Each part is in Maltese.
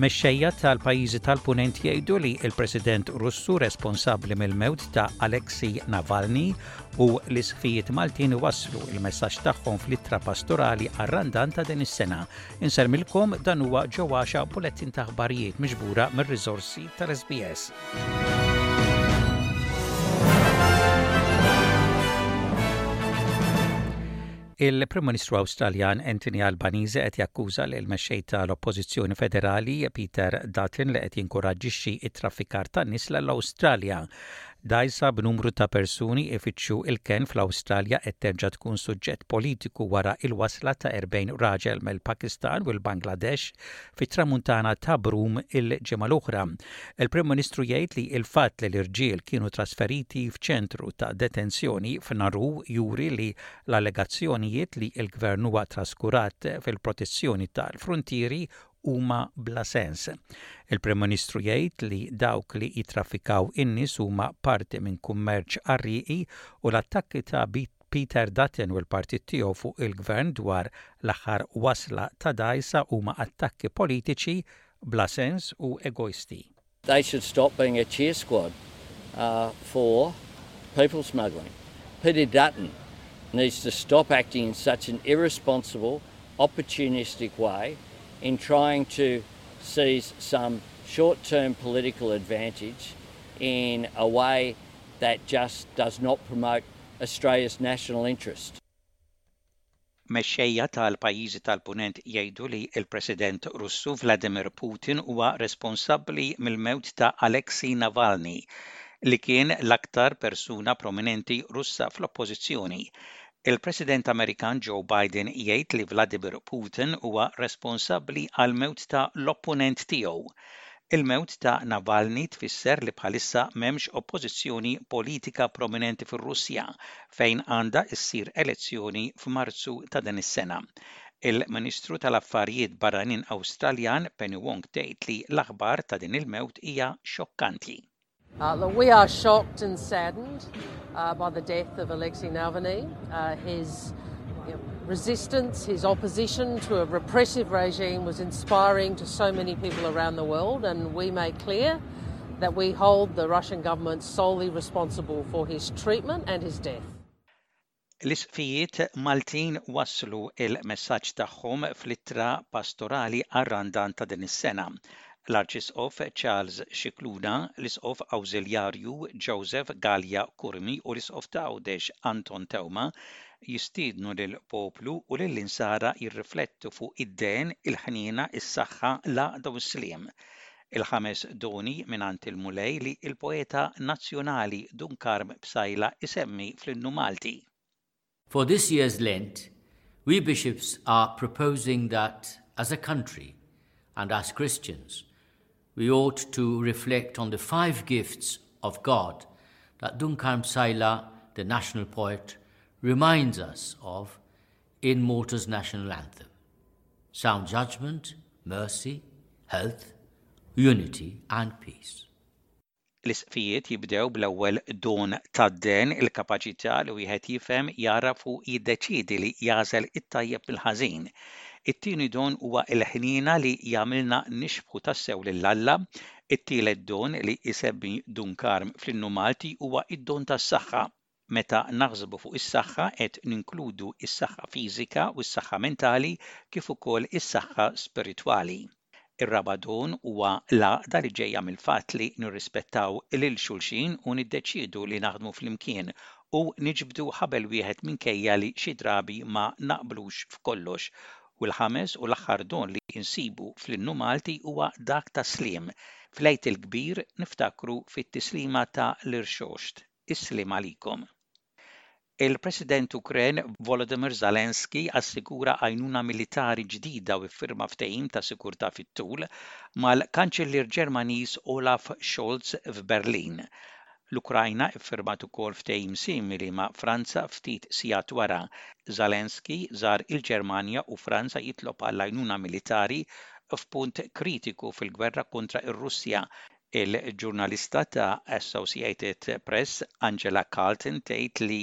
Mexxejja tal-pajjiżi tal-Punent jgħidu li l-President Russu responsabbli mill-mewt ta' Alexei Navalny u l-Isqfijiet Maltin iwasslu l-messaġġ tagħhom fl-ittra pastorali għar-Randan ta' din is-sena. Insemmilkom dan huwa ġew għaxa bulettin ta' aħbarijiet miġbura mir-riżorsi tal-SBS. Il-Prim Ministru Awstraljan Anthony Albanese qed jakkuża lill-Mexxej tal-Oppożizzjoni Federali Peter Dutton li qed jinkuraġġixxi t-traffikar tan-nies lejn l-Awstralja. Dgħajsa b'numru ta' persuni ifittxu l-kenn fl-Awstralja qed terġa' tkun suġġett politiku wara l-wasla ta' 40 raġel mill-Pakistan u l-Bangladesh fit-Tramuntana ta' Broome il-ġimgħa l-oħra. Il-Prim Ministru jgħid li l-fatt li l-irġiel kienu trasferiti f'ċentru ta' detenzjoni f'Nauru juri li L-allegazzjonijiet li l-Gvern huwa traskurat fil-protezzjoni tal-fruntieri huma bla sens. Il-Prim Ministru jgħid li dawk li jittraffikaw in-nies huma parti minn kummerċ qarrieqi u l-attakki ta' Peter Dutton u l-partit tiegħu fuq il-Gvern dwar l-aħħar wasla ta' dgħajsa huma attakki politiċi bla sens u egoisti. They should stop being a cheer squad uh, for people smuggling. Peter Dutton needs to stop acting in such an irresponsible, opportunistic way in trying to seize some short term political advantage in a way that just does not promote Australia's national interest. Mexxejja tal-pajjiżi tal-Punent jgħidu li l-President Russu Vladimir Putin huwa responsabbli mill-mewt ta' Alexei Navalny, li kien l-aktar persuna prominenti Russa fl-oppożizzjoni. Il-President Amerikan Joe Biden jgħid li Vladimir Putin huwa responsabbli għall-mewt ta' l-oppunent tiegħu. Il-mewt ta' Navalny tfisser li bħalissa m'hemmx oppożizzjoni politika prominenti fir-Russja fejn għandha ssir elezzjoni f'Marzu ta' din is-sena. Il-Ministru tal-Affarijiet Barranin Awstraljan Penny Wong tgħid li l-aħbar ta' din il-mewt hija xokkanti. Uh, look, we are shocked and saddened uh, by the death of Alexei Navalny. Uh, his you know, resistance, his opposition to a repressive regime was inspiring to so many people around the world, and we make clear that we hold the Russian government solely responsible for his treatment and his death. L-Isqfijiet Maltin wasslu l-messaġġ tagħhom fl-ittra pastorali għar-Randan ta' din is-sena. L-Arċisqof Charles Scicluna, l-Isqof Awżiljarju Joseph Galea Curmi u l-Isqof ta' Għawdex Anton Teuma jistiednu lill-poplu u lill-insara jirriflettu fuq id-dehen, il-ħniena, is-saħħa, l-għaqda u s-sliem. Il-ħames doni minant il-mulej li il-poeta nazjonali Dunkarm Psajla isemmi fl-innu Malti. For this year's Lent, we bishops are proposing that, as a country and as Christians, we ought to reflect on the five gifts of God that Dunkhan Saila, the national poet, reminds us of in Malta's National Anthem. Sound judgment, mercy, health, unity and peace. L-isqfijiet jibdew bl-ewwel don tad-den, il-kapaċità li wieħed jifhem, jagħraf u jiddeċiedi li jagħżel it-tajjeb mill-ħażin. It-tieni don huwa l-ħniena li jagħmilna nixbħu tassew lil Alla. It-tielet don, li jsemmi Dun Karm fl-Innu Malti, huwa d-don tas-saħħa. meta naħsbu fuq is-saħħa qed ninkludu s-saħħa fiżika u s-saħħa mentali kif ukoll is-saħħa spiritwali. Ir-raba' don huwa l-għaqda li ġejja mill-fatt li nirrispettaw lil xulxin u niddeċiedu li naħdmu flimkien u niġbdu ħabel wieħed minkejja li xi drabi ma naqblux f'kollox. U l-ħames u l-aħħar don li nsibu fl-innu Malti huwa dak tas-sliem. Fl-Għid il-Kbir niftakru fit-tislima ta' l-Irxoxt, Is-sliem għalikom. Il-President Ukren Volodymyr Zelensky assigura għajnuna militari ġdida u ffirma ftehim ta' sigurtà fit-tul mal-Kanċillier Ġermaniż Olaf Scholz f'Berlin. L-Ukrajna ffirmat ukoll ftehim simili ma' Franza ftit sigħat wara. Zelensky żar il-Ġermanja u Franza jitlob għall-għajnuna militari f'punt kritiku fil-gwerra kontra r-Russja Il-ġurnalista ta' Associated Press, Angela Carlton tgħid li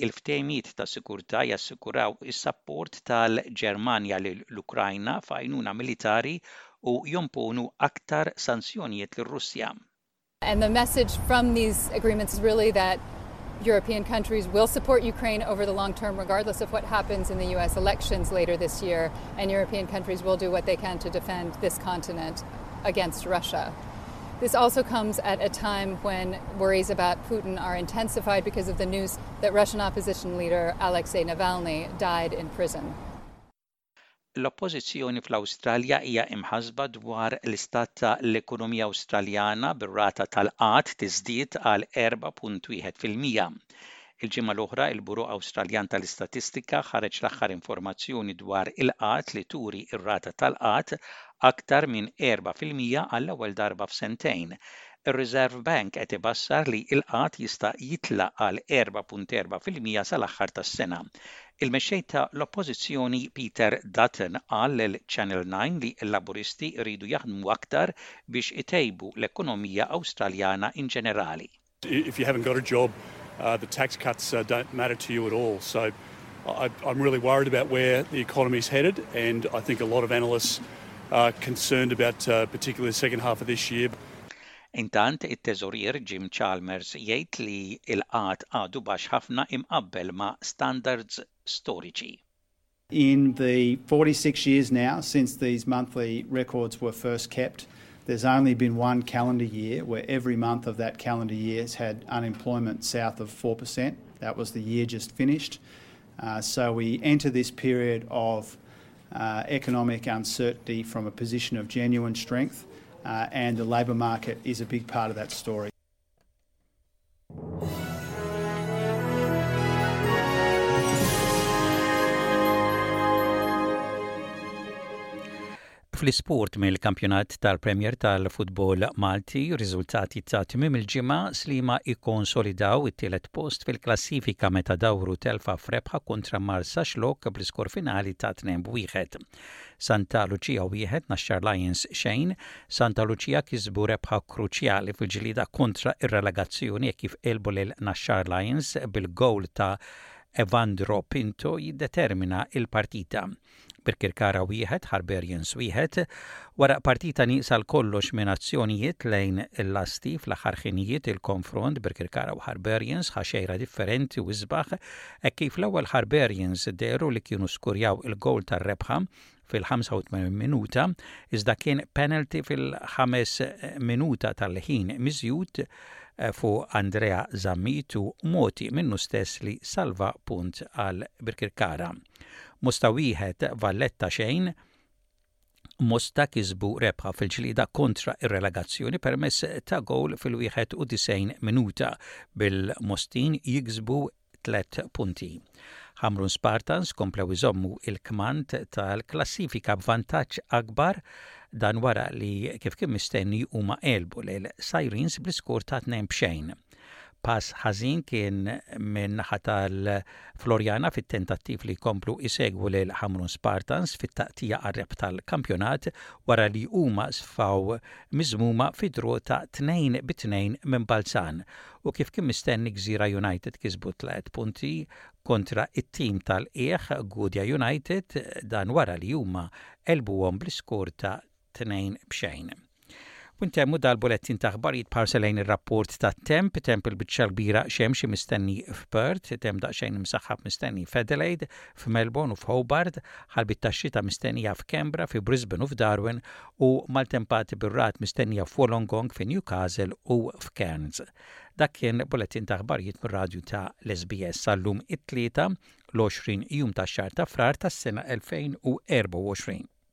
l-ftehimiet ta' sigurtà jassiguraw is-sapport tal-Ġermanja lill-Ukrajna f'għajnuna militari u jomponu aktar sanzjonijiet lir-Russja. And the message from these agreements is really that European countries will support Ukraine over the long term regardless of what happens in the US elections later this year and European countries will do what they can to defend this continent. against Russia. This also comes at a time when worries about Putin are intensified because of the news that Russian opposition leader Alexei Navalny died in prison. L-oppożizzjoni fl-Awstralja hija imħassba dwar l-istat ta' l-ekonomija Awstraljana bir-rata tal-qgħad tiżdied għal 4.1 fil-mija. Il-ġimgħa l-oħra, il-Bureau Awstraljan tal-Istatistika ħareġ l-aħħar informazzjoni dwar il-qgħad li turi r-rata tal-qgħad aktar minn erba' fil-mija għall-ewwel darba f'sentejn. Ir-Reserve Bank qed ibassar li l-qgħad jista' jitla' għal 4.4 fil-mija sal-aħħar tas-sena. Il-Mexxej ta' l-Oppożizzjoni Peter Dutton qal lil Channel Nine li l-Laburisti jridu jaħdmu aktar biex itejbu l-ekonomija Awstraljana inġenerali. If you haven't got a job, the tax cuts don't matter to you at all. So I'm really worried about where the economy's headed and I think a lot of analysts are concerned about particularly the second half of this year. Intant, it-Teżorier Jim Chalmers jgħid li l-qgħad għadu baxx ħafna imqabbel ma' standards storiċi. In the 46 years now since these monthly records were first kept, there's only been one calendar year where every month of that calendar year has had unemployment south of 4%. That was the year just finished. Uh, so we enter this period of uh, economic uncertainty from a position of genuine strength, uh, and the labour market is a big part of that story. fl-isport mill-kampjonat tal-Premier tal-Futbol Malti, riżultati ta' tmim il-ġimgħa slima ikkonsolidaw it-tielet post fil-klassifika meta dawru telfa frebħa kontra Marsa Xlok bl-iskor finali ta' 2-1. Santa Lucia wieħed, Naxxar Lions xejn. Santa Lucia kisbu rebħa kruċjali fil-ġlieda kontra r-relegazzjoni hekk kif għelbu lil Naxxar Lions bil-gowl ta' Evandro Pinto jiddetermina l-partita. Birkirkara wieħed, Harbarians wieħed. Wara partita nieqsa l kollox minn azzjonijiet lejn il-lasti fl-aħħar ħinijiet il-konfront Birkirkara u Harbarians ħa xejra differenti u isbaħ Hekk kif l-ewwel Hibernians dehru li kienu skurjaw il-gowl tar-rebħa fil-85 minuta, iżda kien penalty fil-ħames minuta tal-ħin miżjud fuq Andrea Zammit u mogħti minnu stess li salva punt għal Birkirkara. Mosta wieħed, Valletta xejn. Mosta kisbu rebħa fil-ġlieda kontra r-relegazzjoni permezz ta' gowl fil-91 minuta, bil-Mostin jiksbu tliet punti. Ħamrun Spartans komplew iżommu l-kmand tal-klassifika b'vantaġġ akbar, dan wara li kif kien mistenni huma għelbu lil Sirens bl-iskor ta' tnejn b'xejn. Pass ħażin kien minn naħa tal-Floriana fit-tentattiv li jkomplu jsegwu lil Ħamrun Spartans fit-taqtija qarreb tal-kampjonat wara li huma sfaw miżmuma fi draw ta' 2 bi 2 minn Balzan u kif kien mistenni Gżira United kisbu tliet punti kontra t-tim tal-qiegħ Gudja United dan wara li huma għelbuhom bl-iskor ta' tnejn b'xejn. U ntemmu dal-bulettin ta' aħbarijiet b'ħarsa lejn ir-rapport tat-temp, temp il-biċċa l-kbira xemxi mistenni f'Perth, temp daqsxejn imsaħħab mistenni f'Adelaide, f'Melbourne u f'Hobart, ħalbiet tax-xita mistennija f'Canberra, fi Brisbane u f'Darwin, u maltempati bir-ragħad mistennija f'Wollongong, fi Newcastle u f'Cairns. Dak kien bulettin ta' aħbarijiet mir-radju ta' l-SBS għallum it-Tlieta, l-20 jum tax-xahar ta' Frar tas-sena 2024.